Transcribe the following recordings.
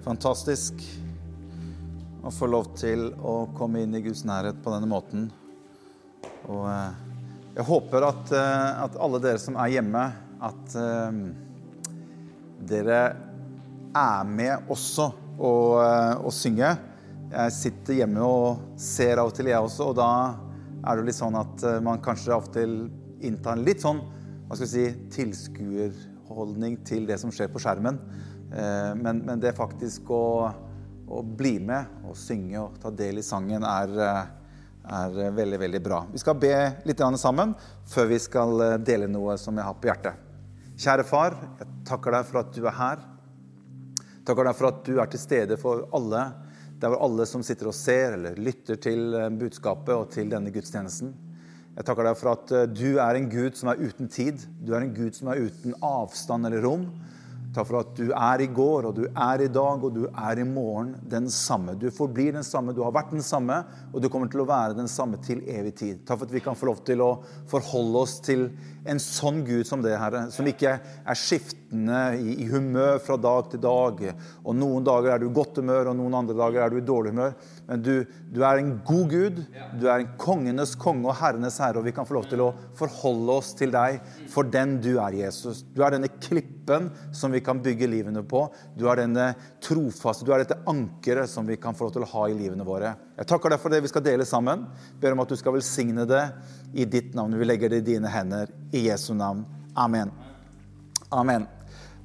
Fantastisk å få lov til å komme inn i Guds nærhet på denne måten. Og eh, jeg håper at, eh, at alle dere som er hjemme, at eh, dere er med også og, og synge. Jeg sitter hjemme og ser av og til, jeg også, og da er det litt sånn at man kanskje av og til inntar en litt sånn hva skal vi si, tilskuerholdning til det som skjer på skjermen. Eh, men, men, det faktisk å, å, bli med og synge og ta del i sangen er, eh, er veldig, veldig bra. Vi skal be litt sammen før vi skal eh, dele noe som jeg har på hjertet. Kjære far, jeg takker deg for at du er her. Takker deg for at du er til stede for alle. Det er alle som sitter og ser eller lytter til budskapet og til denne gudstjenesten. Jeg takker deg for at du er en Gud som er uten tid. Du er en Gud som er uten avstand eller rom. Takk for at du er i går, og du er i dag, og du er i morgen den samme. Du forblir den samme, du har vært den samme, og du kommer til å være den samme til evig tid. Takk for at vi kan få lov til å forholde oss til en sånn Gud som det, Herre. Som ikke er skiftende i, i humør fra dag til dag. Og noen dager er du i godt humør, og noen andre dager er du i dårlig humør. Men du, du er en god Gud. Du er en kongenes konge og herrenes herre, og vi kan få lov til å forholde oss til deg for den du er, Jesus. Du er denne klippen som vi kan bygge livene på. Du er denne trofaste, du er dette ankeret som vi kan få lov til å ha i livene våre. Jeg takker deg for det vi skal dele sammen. Ber om at du skal velsigne det i ditt navn. Vi legger det i dine hender. I Jesu navn. Amen. Amen.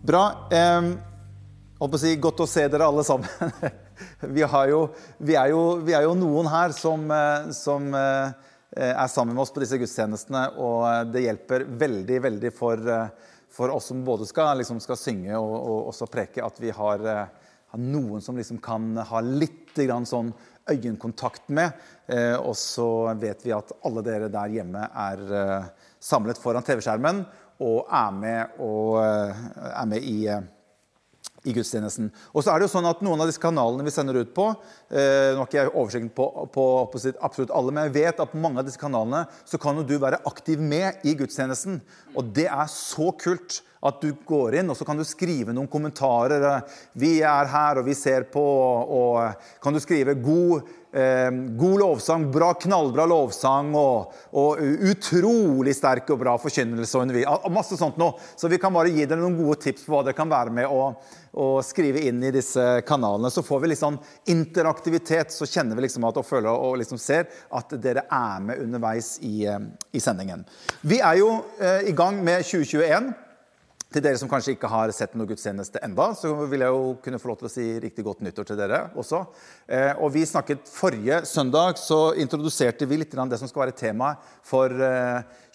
Bra. Eh, si, godt å se dere alle sammen. vi, jo, vi, er jo, vi, er jo, noen her som, eh, som eh, er sammen med oss på disse gudstjenestene, og det hjelper veldig, veldig for eh, for oss som både skal, liksom, skal synge og, og, også preke, at vi har, har noen som liksom kan ha litt sånn øyekontakt med. Og så vet vi at alle dere der hjemme er samlet foran TV-skjermen og er med, og, er med i i gudstjenesten. Og så er det jo sånn at Noen av disse kanalene vi sender ut på eh, Nå har ikke jeg oversikten på, på, på absolutt alle, men jeg vet at på mange av disse kanalene så kan jo du være aktiv med i gudstjenesten. Og det er så kult at du går inn og så kan du skrive noen kommentarer. 'Vi er her, og vi ser på.' Og kan du skrive 'god, eh, god lovsang', 'bra, knallbra lovsang' og, og, 'utrolig sterk og bra forkynnelse' og masse sånt noe. Så vi kan bare gi dere noen gode tips på hva dere kan være med å, og skrive inn i disse kanalene. Så får vi litt sånn interaktivitet, så kjenner vi liksom at, og føler og liksom ser at dere er med underveis i, eh, i sendingen. Vi er jo eh, i gang med 2021. Til dere som kanskje ikke har sett noe gudstjeneste enda, så vil jeg jo kunne få lov til å si riktig godt nyttår til dere også. Eh, og vi snakket Forrige søndag så introduserte vi litt det som skal være temaet for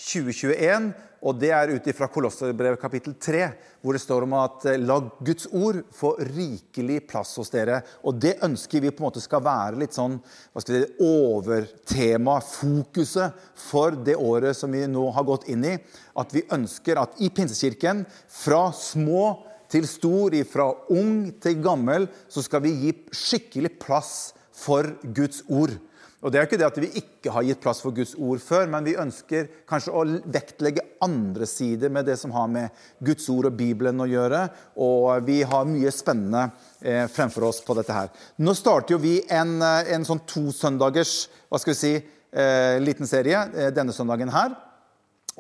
2021. Og det er ut ifra Kolosserbrevet kapittel 3, hvor det står om at eh, la Guds ord få rikelig plass hos dere. Og det ønsker vi på en måte skal være litt sånn hva skal vi si, overtema, fokuset, for det året som vi nå har gått inn i. At vi ønsker at i Pinsekirken, fra små til stor, fra ung til gammel, så skal vi gi skikkelig plass for Guds ord. Og Det er ikke det at vi ikke har gitt plass for Guds ord før, men vi ønsker kanskje å vektlegge andre sider med det som har med Guds ord og Bibelen å gjøre. Og vi har mye spennende eh, fremfor oss på dette her. Nå starter jo vi en, eh, en sånn tosøndagers hva skal vi si, eh, liten serie eh, denne søndagen her.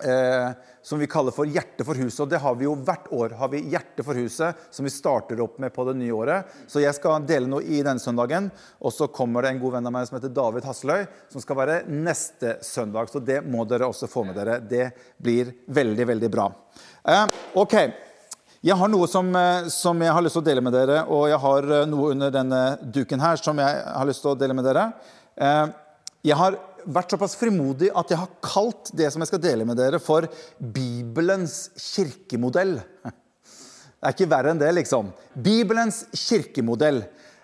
Eh, som vi kaller for Hjerte for huset. Og det har vi jo hvert år. har vi Hjerte for huset, som vi starter opp med på det nye året. Så jeg skal dele noe i denne søndagen. Og så kommer det en god venn av meg som heter David Hasseløy, som skal være neste søndag. Så det må dere også få med dere. Det blir veldig, veldig bra. Eh, ok. Jeg har noe som, eh, som, jeg har lyst til å dele med dere, og jeg har eh, noe under denne duken her som jeg har lyst til å dele med dere. Eh, jeg har vært såpass frimodig at jeg har kalt det som jeg skal dele med dere, for Bibelens kirkemodell. Det er ikke verre enn det, liksom. Bibelens kirkemodell.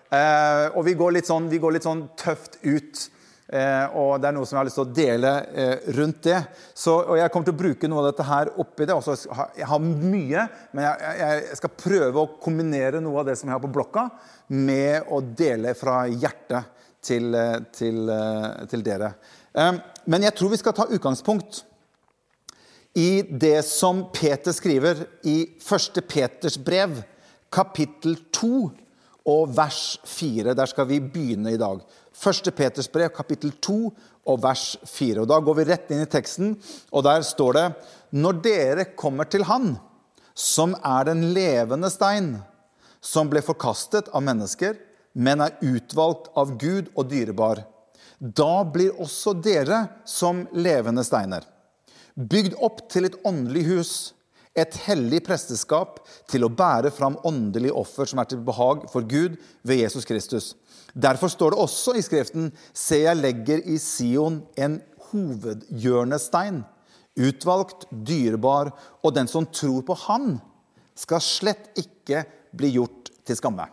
Eh, og vi går, sånn, vi går litt sånn tøft ut. Eh, og det er noe som jeg har lyst til å dele eh, rundt det. Så, og jeg kommer til å bruke noe av dette her oppi det. Også, jeg har mye, men jeg, jeg, skal prøve å kombinere noe av det som jeg har på blokka, med å dele fra hjertet til, eh, til, eh, til dere. Eh, men jeg tror vi skal ta utgangspunkt i det som Peter skriver i 1. Peters brev, kapittel 2 og vers 4. Der skal vi begynne i dag. 1. Peters brev, kapittel 2 og vers 4. Og Da går vi rett inn i teksten, og der står det Når dere kommer til Han, som er den levende stein, som ble forkastet av mennesker, men er utvalgt av Gud og dyrebar, da blir også dere som levende steiner, bygd opp til et åndelig hus et hellig presteskap til å bære fram åndelige offer som er til behag for Gud ved Jesus Kristus. Derfor står det også i Skriften Se, jeg legger i Sion en hovedhjørnestein, utvalgt, dyrebar, og den som tror på Han, skal slett ikke bli gjort til skamme.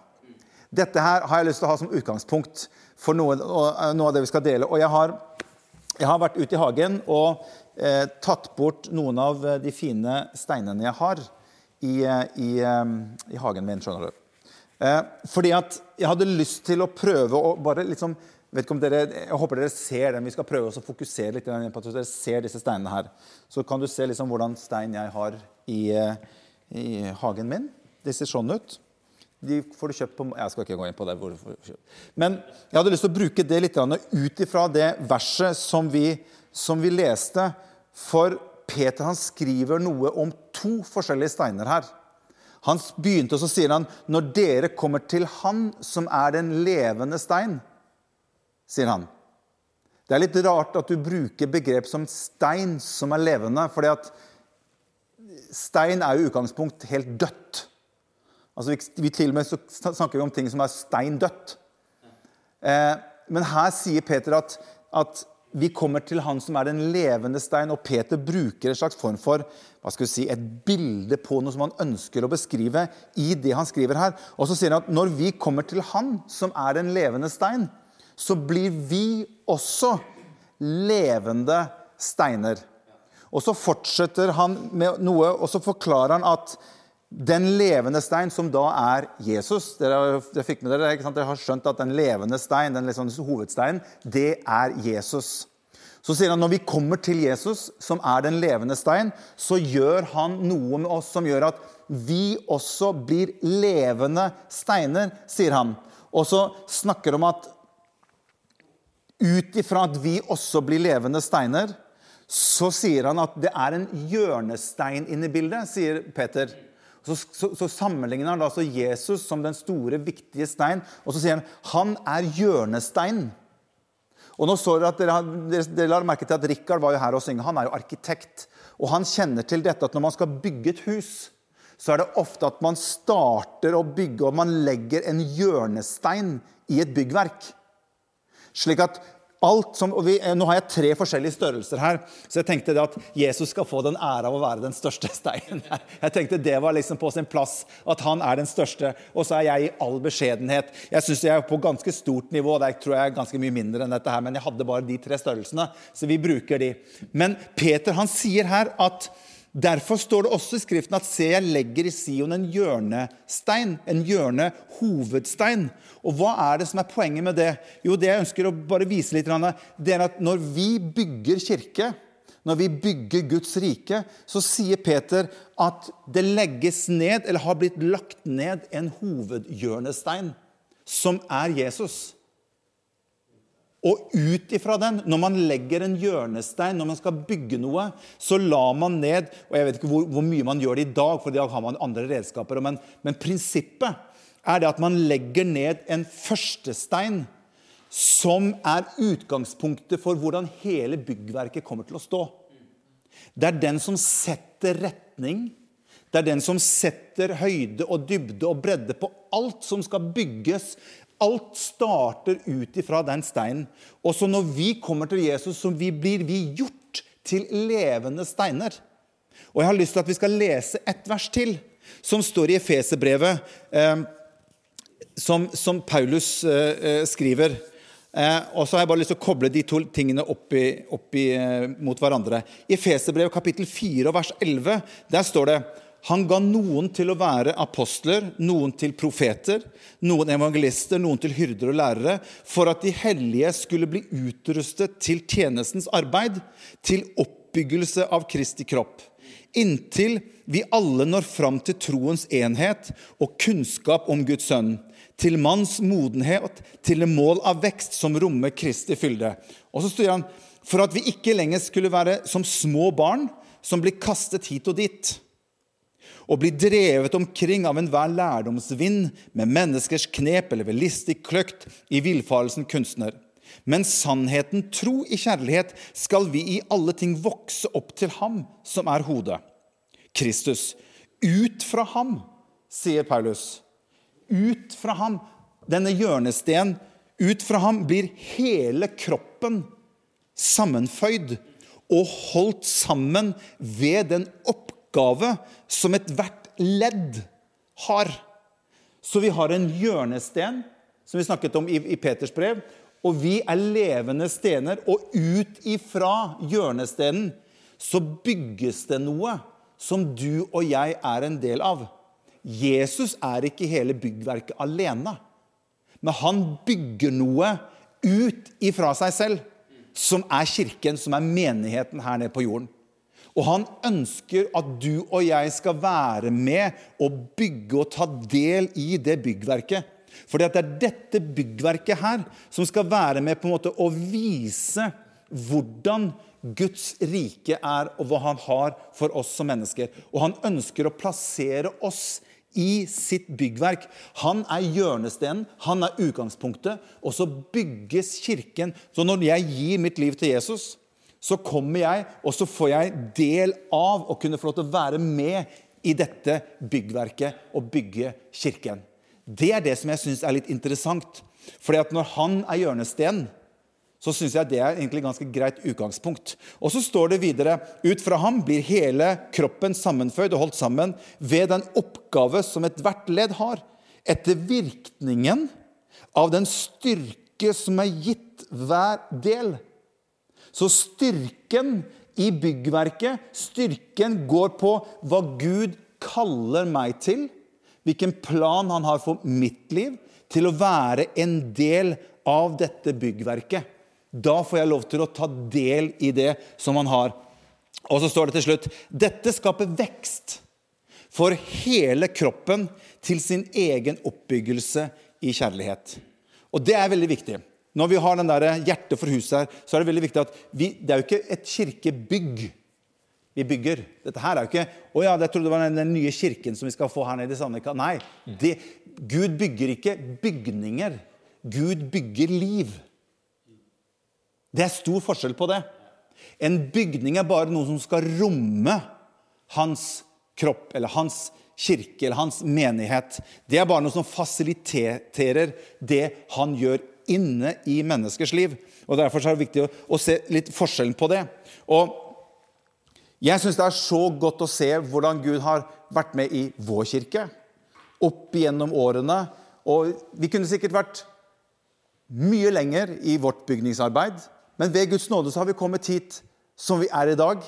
Dette her har jeg lyst til å ha som utgangspunkt for noe, noe av det vi skal dele. Og jeg har, jeg har vært ute i hagen og eh, tatt bort noen av de fine steinene jeg har i, i, eh, i hagen min. skjønner du. Eh, fordi at jeg hadde lyst til å prøve å bare liksom vet ikke om dere, Jeg håper dere ser den. Vi skal prøve å fokusere litt på at dere ser disse steinene her. Så kan du se liksom hvordan stein jeg har i, eh, i hagen min. De ser sånn ut. De får du kjøpt på Jeg skal ikke gå inn på det. Men jeg hadde lyst til å bruke det litt ut ifra det verset som vi som vi leste. For Peter han skriver noe om to forskjellige steiner her. Han begynte, og så sier han, 'Når dere kommer til Han som er den levende stein', sier han. Det er litt rart at du bruker begrep som stein som er levende, fordi at stein er jo i utgangspunkt helt dødt. Altså, vi, vi til og med snakker vi om ting som er stein dødt. Eh, men her sier Peter at, at vi kommer til han som er den levende stein, og Peter bruker en slags form for hva skal vi si, et bilde på noe som han ønsker å beskrive i det han skriver her. Og så sier han at når vi kommer til han som er den levende stein, så blir vi også levende steiner. Og så fortsetter han med noe, og så forklarer han at den levende stein, som da er Jesus Dere, dere fikk med dere, ikke sant? dere har skjønt at den levende stein, den liksom hovedsteinen, det er Jesus. Så sier han når vi kommer til Jesus, som er den levende stein, så gjør han noe med oss som gjør at vi også blir levende steiner, sier han. Og så snakker om at ut ifra at vi også blir levende steiner, så sier han at det er en hjørnestein inne i bildet, sier Peter. Så, så, så, sammenligner han da altså Jesus som den store, viktige stein, og så sier han han er hjørnestein. Og nå så dere at dere, dere, dere la merke til at Rikard var jo her og synge. Han er jo arkitekt. Og han kjenner til dette at når man skal bygge et hus, så er det ofte at man starter å bygge, og man legger en hjørnestein i et byggverk. Slik at alt som, vi, eh, Nå har jeg tre forskjellige størrelser her, så jeg tenkte at Jesus skal få den ære av å være den største steinen. Jeg tenkte det var liksom på sin plass, at han er den største. Og så er jeg i all beskjedenhet. Jeg syns jeg er på ganske stort nivå. Det tror jeg er ganske mye mindre enn dette her, men jeg hadde bare de tre størrelsene, så vi bruker de. Men Peter han sier her at Derfor står det også i Skriften at se, jeg legger i Sion en hjørnestein, en hjørnehovedstein. Og hva er det som er poenget med det? Jo, det jeg ønsker å bare vise litt, det er at når vi bygger kirke, når vi bygger Guds rike, så sier Peter at det legges ned, eller har blitt lagt ned, en hovedhjørnestein, som er Jesus. Og ut ifra den, når man legger en hjørnestein, når man skal bygge noe, så lar man ned og Jeg vet ikke hvor, hvor mye man gjør det i dag, for i dag har man andre redskaper. Men, men prinsippet er det at man legger ned en førstestein som er utgangspunktet for hvordan hele byggverket kommer til å stå. Det er den som setter retning. Det er den som setter høyde og dybde og bredde på alt som skal bygges Alt starter ut ifra den steinen. Og så når vi kommer til Jesus, så blir vi gjort til levende steiner. Og Jeg har lyst til at vi skal lese et vers til, som står i Efeserbrevet, eh, som, som, Paulus eh, eh skriver. Eh, og så har jeg bare lyst til å koble de to tingene opp i, eh, mot hverandre. I Efeserbrevet kapittel 4 vers 11 der står det han ga noen til å være apostler, noen til profeter, noen evangelister, noen til hyrder og lærere, for at de hellige skulle bli utrustet til tjenestens arbeid, til oppbyggelse av Kristi kropp, inntil vi alle når fram til troens enhet og kunnskap om Guds sønn, til manns modenhet, til det mål av vekst som rommer Kristi fylde. Og så styrer han for at vi ikke lenger skulle være som små barn som blir kastet hit og dit, og blir drevet omkring av enhver lærdomsvind med menneskers knep eller ved listig kløkt i villfarelsen kunstner. Men sannheten, tro i kjærlighet, skal vi i alle ting vokse opp til ham som er hodet. Kristus. Ut fra ham, sier Paulus. Ut fra ham, denne hjørnesten, ut fra ham blir hele kroppen sammenføyd og holdt sammen ved den oppgave som ethvert ledd har. Så vi har en hjørnesten, som vi snakket om i, i Peters brev, og vi er levende stener. Og ut ifra hjørnestenen så bygges det noe som du og jeg er en del av. Jesus er ikke hele byggverket alene, men han bygger noe ut ifra seg selv som er kirken, som er menigheten her nede på jorden. Og han ønsker at du og jeg skal være med og bygge og ta del i det byggverket. For det er dette byggverket her som skal være med på en måte å vise hvordan Guds rike er, og hva han har for oss som mennesker. Og han ønsker å plassere oss i sitt byggverk. Han er hjørnestenen, han er utgangspunktet, og så bygges kirken. Så når jeg gir mitt liv til Jesus, så kommer jeg, og så får jeg del av å kunne få lov til å være med i dette byggverket og bygge kirken. Det er det som jeg syns er litt interessant. Fordi at når han er hjørnestenen, så syns jeg det er egentlig ganske greit utgangspunkt. Og så står det videre ut fra ham blir hele kroppen sammenføyd og holdt sammen ved den oppgave som ethvert ledd har, etter virkningen av den styrke som er gitt hver del. Så styrken i byggverket, styrken går på hva Gud kaller meg til, hvilken plan han har for mitt liv, til å være en del av dette byggverket. Da får jeg lov til å ta del i det som han har. Og så står det til slutt dette skaper vekst for hele kroppen til sin egen oppbyggelse i kjærlighet. Og det er veldig viktig. Når vi har den der hjertet for huset her, så er det veldig viktig at vi, det er jo ikke et kirkebygg vi bygger. Dette her er jo ikke å ja, jeg trodde det var den, den nye kirken som vi skal få her nede i Sandvika. Nei. Det, Gud bygger ikke bygninger. Gud bygger liv. Det er stor forskjell på det. En bygning er bare noe som skal romme hans kropp eller hans kirke eller hans menighet. Det er bare noe som fasiliterer det han gjør inne i menneskers liv. Og Derfor er det viktig å, se litt forskjellen på det. Og Jeg syns det er så godt å se hvordan Gud har vært med i vår kirke opp gjennom årene. Og vi kunne sikkert vært mye lenger i vårt bygningsarbeid. Men ved Guds nåde så har vi kommet hit som vi er i dag.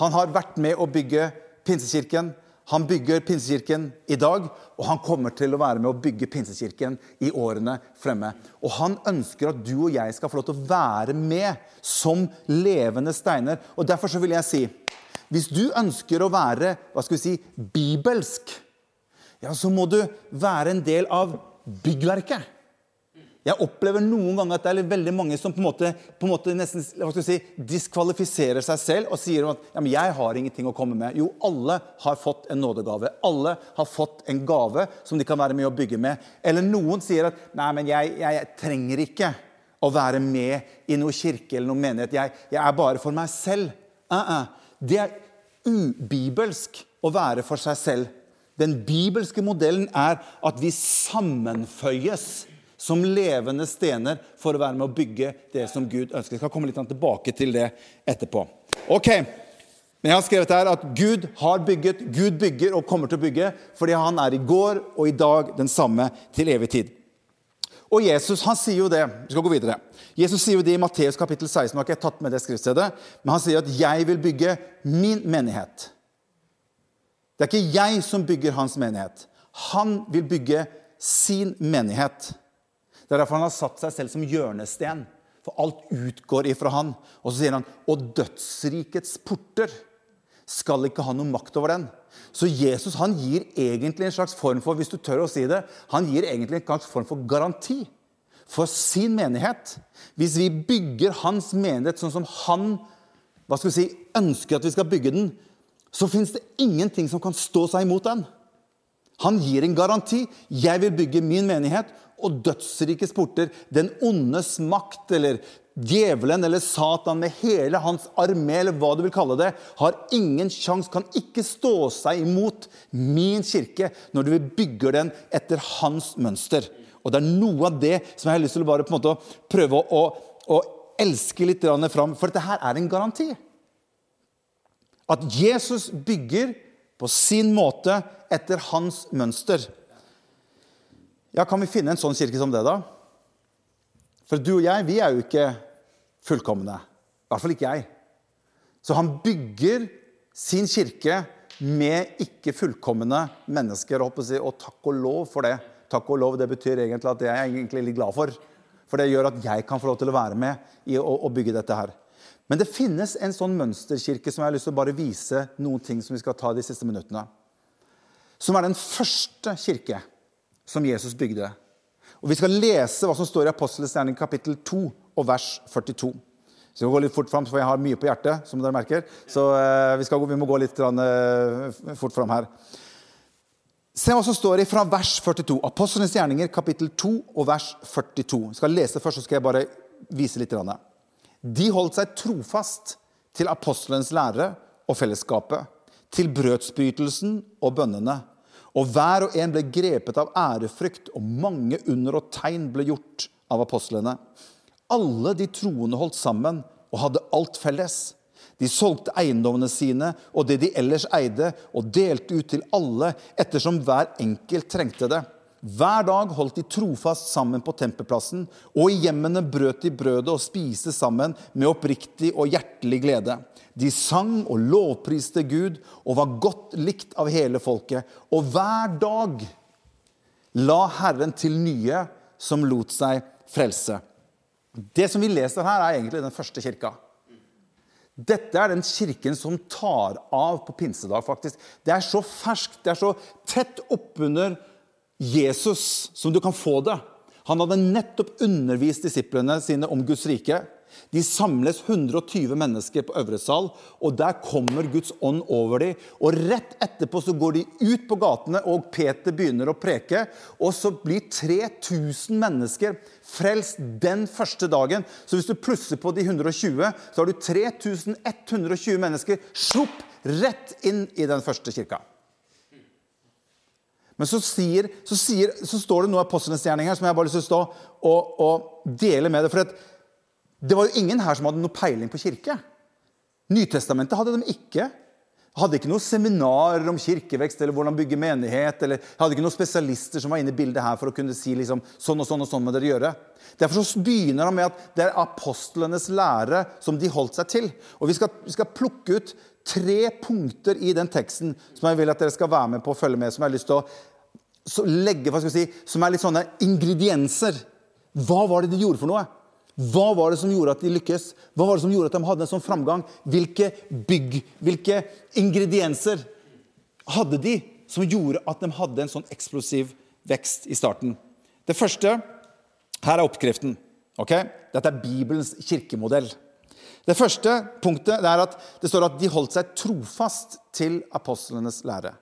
Han har vært med å bygge Pinsekirken. Han bygger Pinsekirken i dag, og han kommer til å være med å bygge Pinsekirken i årene fremme. Og han ønsker at du og jeg skal få lov til å være med som levende steiner. Og Derfor så vil jeg si hvis du ønsker å være hva skal vi si, bibelsk, ja, så må du være en del av byggverket. Jeg opplever noen ganger at det er veldig mange som på en måte, på en måte nesten si, diskvalifiserer seg selv og sier at ja, 'jeg har ingenting å komme med'. Jo, alle har fått en nådegave. Alle har fått en gave som de kan være med å bygge med. Eller noen sier at 'nei, men jeg, jeg, jeg trenger ikke å være med i noe kirke eller noen menighet'. Jeg, jeg er bare for meg selv'. Uh -uh. Det er ubibelsk å være for seg selv. Den bibelske modellen er at vi sammenføyes som levende stener for å være med å bygge det som Gud ønsker. Jeg skal komme litt tilbake til det etterpå. Ok, men jeg har skrevet her at Gud har bygget, Gud bygger og kommer til å bygge fordi han er i går og i dag den samme til evig tid. Og Jesus han sier jo det vi skal gå videre. Jesus sier jo det i Matteus kapittel 16. Nå har ikke tatt med det skriftstedet, men han sier at 'jeg vil bygge min menighet'. Det er ikke jeg som bygger hans menighet. Han vil bygge sin menighet. Det er derfor han har satt seg selv som hjørnesten. For alt utgår ifra han. Og så sier han og dødsrikets porter skal ikke ha noe makt over den. Så Jesus han gir egentlig en slags form for hvis du tør å si det, han gir egentlig en slags form for garanti for sin menighet. Hvis vi bygger hans menighet sånn som han hva skal vi si, ønsker at vi skal bygge den, så fins det ingenting som kan stå seg imot den. Han gir en garanti. 'Jeg vil bygge min menighet', og dødsrikes porter, den ondes makt eller djevelen eller Satan med hele hans armé, eller hva du vil kalle det, har ingen sjanse, kan ikke stå seg imot min kirke når du bygger den etter hans mønster. Og det er noe av det som jeg har lyst til å bare på en måte prøve å, å, å elske litt fram, for dette her er en garanti. At Jesus bygger på sin måte etter hans mønster. Ja, Kan vi finne en sånn kirke som det, da? For du og jeg, vi er jo ikke fullkomne. I hvert fall ikke jeg. Så han bygger sin kirke med ikke fullkomne mennesker. Og takk og lov for det. Takk og lov, Det betyr egentlig at det er jeg egentlig litt glad for. For det gjør at jeg kan få lov til å være med i å, å bygge dette her. Men det finnes en sånn mønsterkirke som jeg har lyst til å bare vise noen ting som vi skal ta de siste minuttene. Som er den første kirke som Jesus bygde. Og Vi skal lese hva som står i Apostelens gjerning kapittel 2 og vers 42. Så vi må gå litt fort fram, for jeg har mye på hjertet. som dere merker. Så uh, vi, skal, vi, må gå litt uh, fort fram her. Se hva som står i fra vers 42. Apostlenes gjerninger, kapittel 2 og vers 42. Jeg skal lese først, så skal jeg bare vise litt. De holdt seg trofast til apostelens lære og fellesskapet, til brødsbrytelsen og bønnene. Og hver og en ble grepet av ærefrykt, og mange under og tegn ble gjort av apostlene. Alle de troende holdt sammen og hadde alt felles. De solgte eiendommene sine og det de ellers eide, og delte ut til alle ettersom hver enkelt trengte det. Hver dag holdt de trofast sammen på tempelplassen, og i hjemmene brøt de brødet og spiste sammen med oppriktig og hjertelig glede. De sang og lovpriste Gud og var godt likt av hele folket. Og hver dag la Herren til nye som lot seg frelse. Det som vi leser her, er egentlig den første kirka. Dette er den kirken som tar av på pinsedag, faktisk. Det er så ferskt, det er så tett oppunder Jesus som du kan få det. Han hadde nettopp undervist disiplene sine om Guds rike. De samles 120 mennesker på øvre sal, og der kommer Guds ånd over dem. Og rett etterpå så går de ut på gatene, og Peter begynner å preke. Og så blir 3000 mennesker frelst den første dagen. Så hvis du plusser på de 120, så har du 3120 mennesker slupp rett inn i den første kirka. Men så, sier, så, sier, så står det noe av apostlenes gjerning her som jeg bare har lyst til å stå og, og dele med deg. For det var jo ingen her som hadde noe peiling på kirke. Nytestamentet hadde de ikke. Hadde ikke noe seminarer om kirkevekst eller hvordan bygge menighet. eller Hadde ikke noen spesialister som var inne i bildet her for å kunne si liksom, sånn og sånn og sånn må dere gjøre. Derfor så begynner han med at det er apostlenes lære som de holdt seg til. Og Vi skal, vi skal plukke ut tre punkter i den teksten som jeg vil at dere skal være med på å følge med, som jeg har lyst til å legge, hva skal vi si, som er litt sånne ingredienser. Hva var det de gjorde for noe? Hva var det som gjorde at de lykkes? Hva var det som gjorde at de hadde en sånn framgang? Hvilke bygg, hvilke ingredienser hadde de som gjorde at de hadde en sånn eksplosiv vekst i starten? Det første Her er oppskriften. Okay? Dette er Bibelens kirkemodell. Det første punktet er at det står at de holdt seg trofast til apostlenes lære.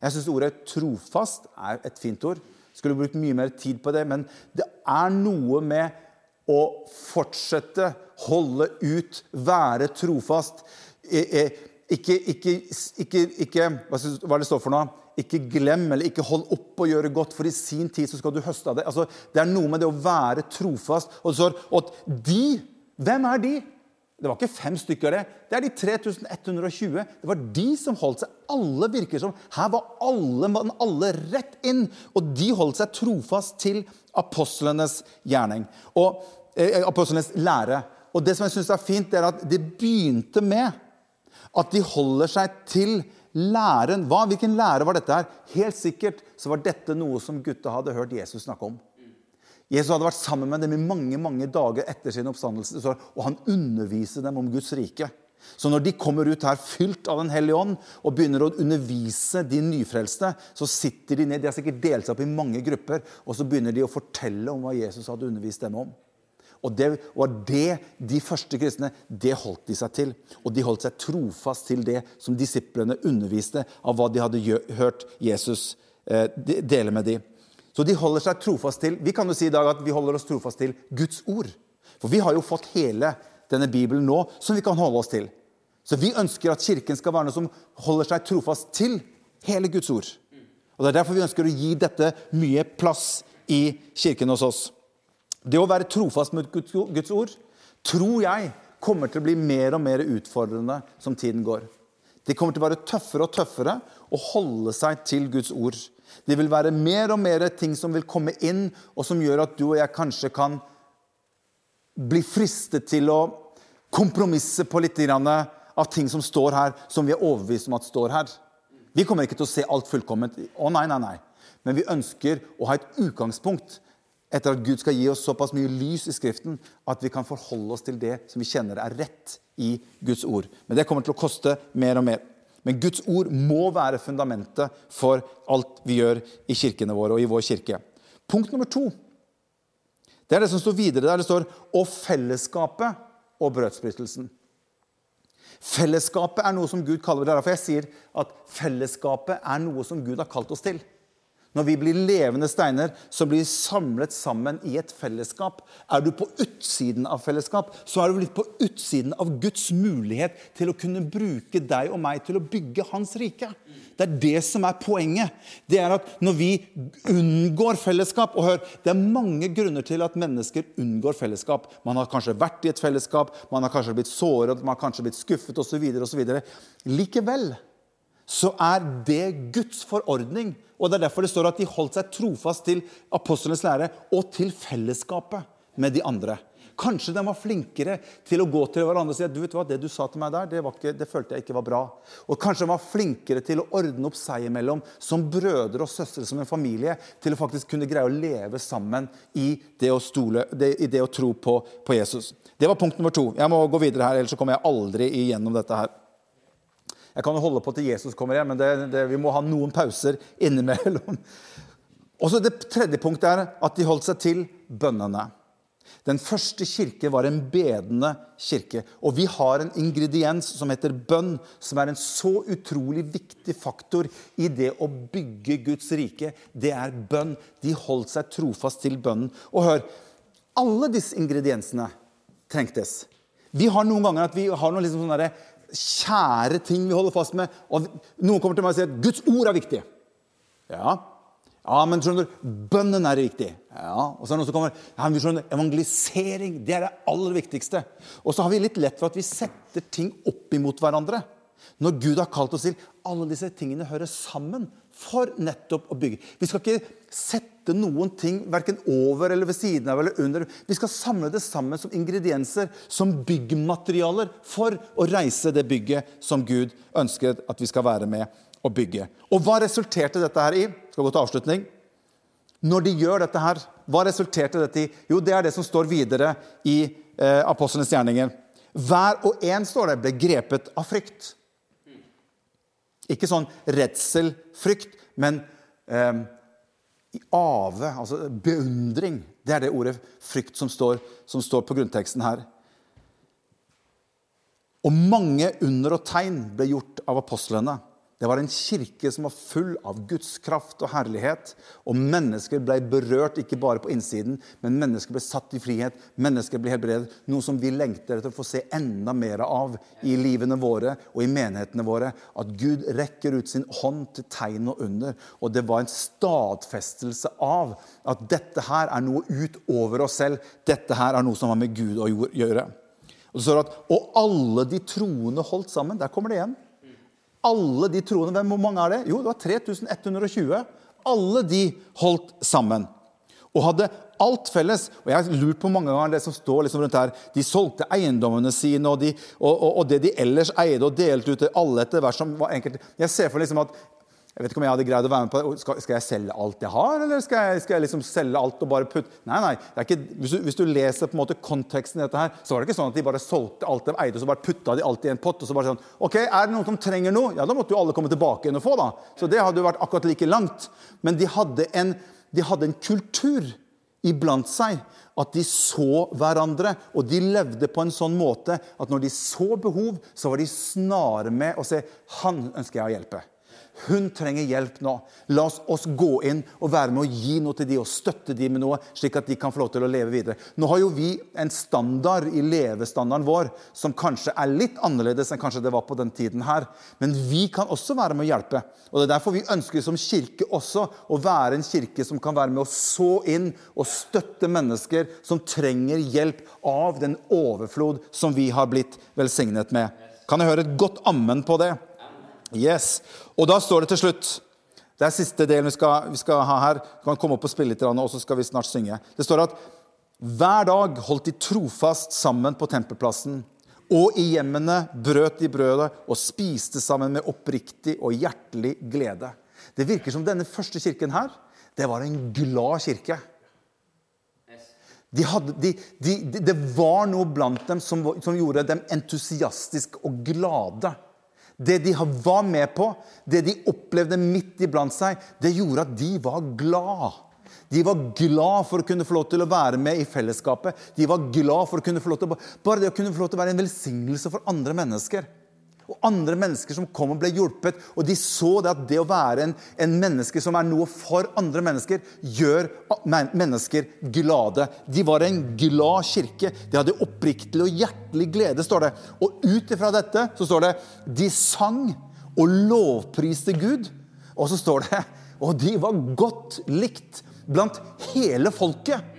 Jeg syns ordet 'trofast' er et fint ord. Skulle brukt mye mer tid på det, men det er noe med å fortsette, holde ut, være trofast. Ikke, ikke, ikke, ikke Hva det står for noe? Ikke glem eller ikke hold opp å gjøre godt, for i sin tid så skal du høste av det. Altså, det er noe med det å være trofast. Og det står at de Hvem er de? Det var ikke fem stykker, det. Det er de 3120. Det var de som holdt seg. Alle virker som Her var alle, alle rett inn. Og de holdt seg trofast til apostlenes gjerning. Og eh, apostlenes lære. Og det som jeg syns er fint, er at det begynte med at de holder seg til læren. Hva, hvilken lære var dette her? Helt sikkert så var dette noe som gutta hadde hørt Jesus snakke om. Jesus hadde vært sammen med dem i mange mange dager etter sin oppstandelse, og han underviste dem om Guds rike. Så når de kommer ut her fylt av Den hellige ånd og begynner å undervise de nyfrelste, så sitter de ned, de har sikkert delt seg opp i mange grupper, og så begynner de å fortelle om hva Jesus hadde undervist dem om. Og det var det de første kristne det holdt de seg til. Og de holdt seg trofast til det som disiplene underviste av hva de hadde hørt Jesus eh, dele med dem. Så de holder seg trofast til Vi kan jo si i dag at vi holder oss trofast til Guds ord. For vi har jo fått hele denne Bibelen nå som vi kan holde oss til. Så vi ønsker at Kirken skal være noe som holder seg trofast til hele Guds ord. Og Det er derfor vi ønsker å gi dette mye plass i kirken hos oss. Det å være trofast mot Guds ord tror jeg kommer til å bli mer og mer utfordrende som tiden går. Det kommer til å være tøffere og tøffere å holde seg til Guds ord. Det vil være mer og mer ting som vil komme inn, og som gjør at du og jeg kanskje kan bli fristet til å kompromisse på litt av ting som står her, som vi er overbevist om at står her. Vi kommer ikke til å se alt fullkomment. Å nei, nei, nei. Men vi ønsker å ha et utgangspunkt etter at Gud skal gi oss såpass mye lys i Skriften at vi kan forholde oss til det som vi kjenner er rett i Guds ord. Men det kommer til å koste mer og mer. Men Guds ord må være fundamentet for alt vi gjør i kirkene våre og i vår kirke. Punkt nummer to det er det som står videre der. Det står 'og fellesskapet og brødsbrytelsen'. Fellesskapet er noe som Gud kaller det. Derfor jeg sier at fellesskapet er noe som Gud har kalt oss til. Når vi blir levende steiner som blir samlet sammen i et fellesskap. Er du på utsiden av fellesskap, så er du litt på utsiden av Guds mulighet til å kunne bruke deg og meg til å bygge Hans rike. Det er det som er poenget. Det er at Når vi unngår fellesskap og hør, Det er mange grunner til at mennesker unngår fellesskap. Man har kanskje vært i et fellesskap, man har kanskje blitt såret, man har kanskje blitt skuffet osv. Likevel så er det Guds forordning. Og Det er derfor det står at de holdt seg trofast til apostlenes lære og til fellesskapet med de andre. Kanskje de var flinkere til å gå til hverandre og si at du vet hva, det du sa til meg der, det, ikke, det, følte jeg ikke var bra. Og kanskje de var flinkere til å ordne opp seg imellom som brødre og søstre, som en familie, til å faktisk kunne greie å leve sammen i det å, stole, det, i det å tro på, på Jesus. Det var punkt nummer to. Jeg må gå videre her, ellers så kommer jeg aldri igjennom dette her. Jeg kan jo holde på til Jesus kommer hjem, men det, det, vi må ha noen pauser innimellom. Og så Det tredje punktet er at de holdt seg til bønnene. Den første kirke var en bedende kirke. Og vi har en ingrediens som heter bønn, som er en så utrolig viktig faktor i det å bygge Guds rike. Det er bønn. De holdt seg trofast til bønnen. Og hør, alle disse ingrediensene trengtes. Vi har noen ganger at vi har noen liksom sånne kjære ting vi holder fast med. Og noen kommer til meg og sier at Guds ord er viktig. Ja, ja men skjønner du, bønnen er viktig. Ja, Og så er det noen som kommer ja, men skjønner, evangelisering det er det aller viktigste. Og så har vi litt lett for at vi setter ting opp imot hverandre. Når Gud har kalt oss til alle disse tingene hører sammen for nettopp å bygge. Vi skal ikke sette noen ting verken over eller ved siden av eller under. Vi skal samle det sammen som ingredienser, som byggmaterialer, for å reise det bygget som Gud ønsker at vi skal være med å bygge. Og hva resulterte dette her i? Skal gå til avslutning. Når de gjør dette her, hva resulterte dette i? Jo, det er det som står videre i eh, apostlenes gjerninger. Hver og en, står det, ble grepet av frykt. Ikke sånn redsel, frykt, men eh, ave, altså beundring. Det er det ordet frykt som står, som står på grunnteksten her. Og mange under og tegn ble gjort av apostlene. Det var en kirke som var full av Guds kraft og herlighet. Og mennesker ble berørt, ikke bare på innsiden, men mennesker ble satt i frihet. Mennesker ble helbredet. Noe som vi lengter etter å få se enda mer av i livene våre og i menighetene våre. At Gud rekker ut sin hånd til tegn og under. Og det var en stadfestelse av at dette her er noe utover oss selv. Dette her er noe som har med Gud å gjøre. Og så at, og alle de troende holdt sammen. Der kommer det igjen alle de troende. Hvor mange er det? Jo, det var 3120. Alle de holdt sammen. Og hadde alt felles. Og jeg har lurt på mange ganger det som står liksom rundt her. De solgte eiendommene sine og, de, og, og, og, det de ellers eide, og delte ut til alle etter hvert som var enkelt. Jeg ser for liksom at Jeg vet ikke om jeg hadde greid å være med på det. Skal, skal jeg selge alt jeg har, eller skal jeg, skal jeg liksom selge alt og bare putte Nei, nei. Ikke, hvis, du, hvis, du, leser på en måte konteksten i dette her, så var det ikke sånn at de bare solgte alt de eide, og så bare putta de alt i en pott. og så bare sånn, ok, Er det noen som trenger noe? Ja, da måtte jo alle komme tilbake igjen og få, da. Så det hadde jo vært akkurat like langt. Men de hadde en, de hadde en kultur iblant seg at de så hverandre, og de levde på en sånn måte at når de så behov, så var de snare med å se han ønsker jeg å hjelpe. Hun trenger hjelp nå. La oss, gå inn og være med å gi noe til de og støtte de med noe, slik at de kan få lov til å leve videre. Nå har jo vi en standard i levestandarden vår som kanskje er litt annerledes enn kanskje det var på den tiden her. Men vi kan også være med å hjelpe. Og Det er derfor vi ønsker som kirke også å være en kirke som kan være med å så inn og støtte mennesker som trenger hjelp av den overflod som vi har blitt velsignet med. Kan jeg høre et godt ammen på det? Yes. Og da står det til slutt Det er siste delen vi skal, vi skal ha her. Du kan komme opp og spille litt, og så skal vi snart synge. Det står at hver dag holdt de trofast sammen på tempelplassen. Og i hjemmene brøt de brødet og spiste sammen med oppriktig og hjertelig glede. Det virker som denne første kirken her, det var en glad kirke. De hadde, de, de, det var noe blant dem som, som gjorde dem entusiastiske og glade. Det de var med på, det de opplevde midt iblant seg, det gjorde at de var glad. De var glad for å kunne få lov til å være med i fellesskapet. De var glad for å kunne få lov til å, Bare det å kunne få lov til å være en velsignelse for andre mennesker. Og andre mennesker som kom og ble hjulpet. Og de så det at det å være en, en menneske som er noe for andre mennesker, gjør mennesker glade. De var en glad kirke. De hadde oppriktig og hjertelig glede, står det. Og ut ifra dette så står det de sang og lovpriste Gud. Og så står det og de var godt likt blant hele folket.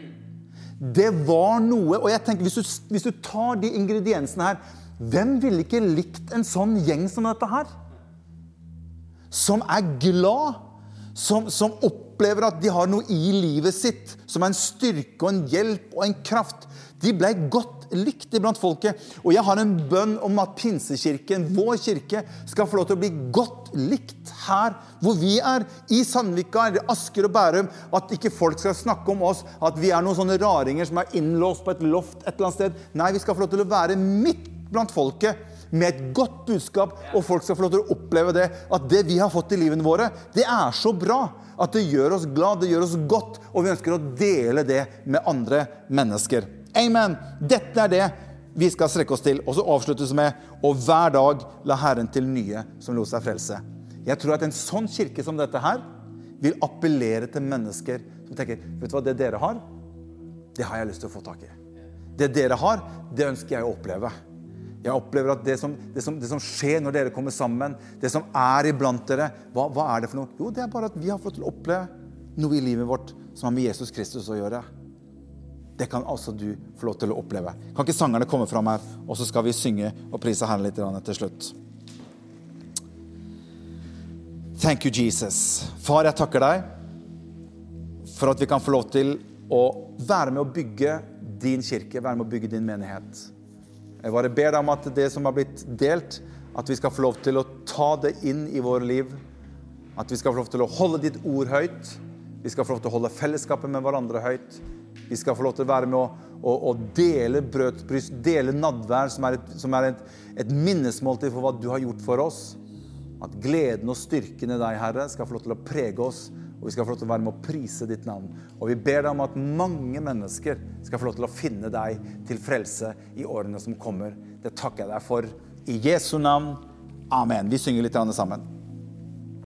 Det var noe Og jeg tenker, hvis du, hvis du tar de ingrediensene her hvem ville ikke likt en sånn gjeng som dette her? Som er glad, som, som, opplever at de har noe i livet sitt som er en styrke og en hjelp og en kraft. De ble godt likt iblant folket. Og jeg har en bønn om at Pinsekirken, vår kirke, skal få lov til å bli godt likt her hvor vi er. I Sandvika eller Asker og Bærum. At ikke folk skal snakke om oss at vi er noen sånne raringer som er innlåst på et loft et eller annet sted. Nei, vi skal få lov til å være midt blant folket med et godt budskap, og folk skal få lov til å oppleve det. At det vi har fått i livene våre, det er så bra at det gjør oss glad, det gjør oss godt, og vi ønsker å dele det med andre mennesker. Amen. Dette er det vi skal strekke oss til. Og så avsluttes med og hver dag la Herren til nye som lot seg frelse. Jeg tror at en sånn kirke som dette her vil appellere til mennesker som tenker vet du hva, det dere har, det har jeg lyst til å få tak i. Det dere har, det ønsker jeg å oppleve. Jeg opplever at det som, det, som, det som, skjer når dere kommer sammen, det som er iblant dere, hva, hva, er det for noe? Jo, det er bare at vi har fått oppleve noe i livet vårt som har med Jesus Kristus å gjøre. Det kan altså du få lov til å oppleve. Kan ikke sangerne komme fram her, og så skal vi synge og prise Herren litt til slutt? Thank you, Jesus. Far, jeg takker deg for at vi kan få lov til å være med å bygge din kirke, være med å bygge din menighet. Jeg bare ber deg om at det som har blitt delt, at vi skal få lov til å ta det inn i våre liv. At vi skal få lov til å holde ditt ord høyt. Vi skal få lov til å holde fellesskapet med hverandre høyt. Vi skal få lov til å være med å, å, å dele brødbryst, dele nadvær, som er, et, som er et, et, minnesmåltid for hva du har gjort for oss. At gleden og styrken i deg, Herre, skal få lov til å prege oss og vi skal få lov til å være med å prise ditt navn. Og vi ber deg om at mange mennesker skal få lov til å finne deg til frelse i årene som kommer. Det takker jeg deg for. I Jesu navn. Amen. Vi synger litt sammen.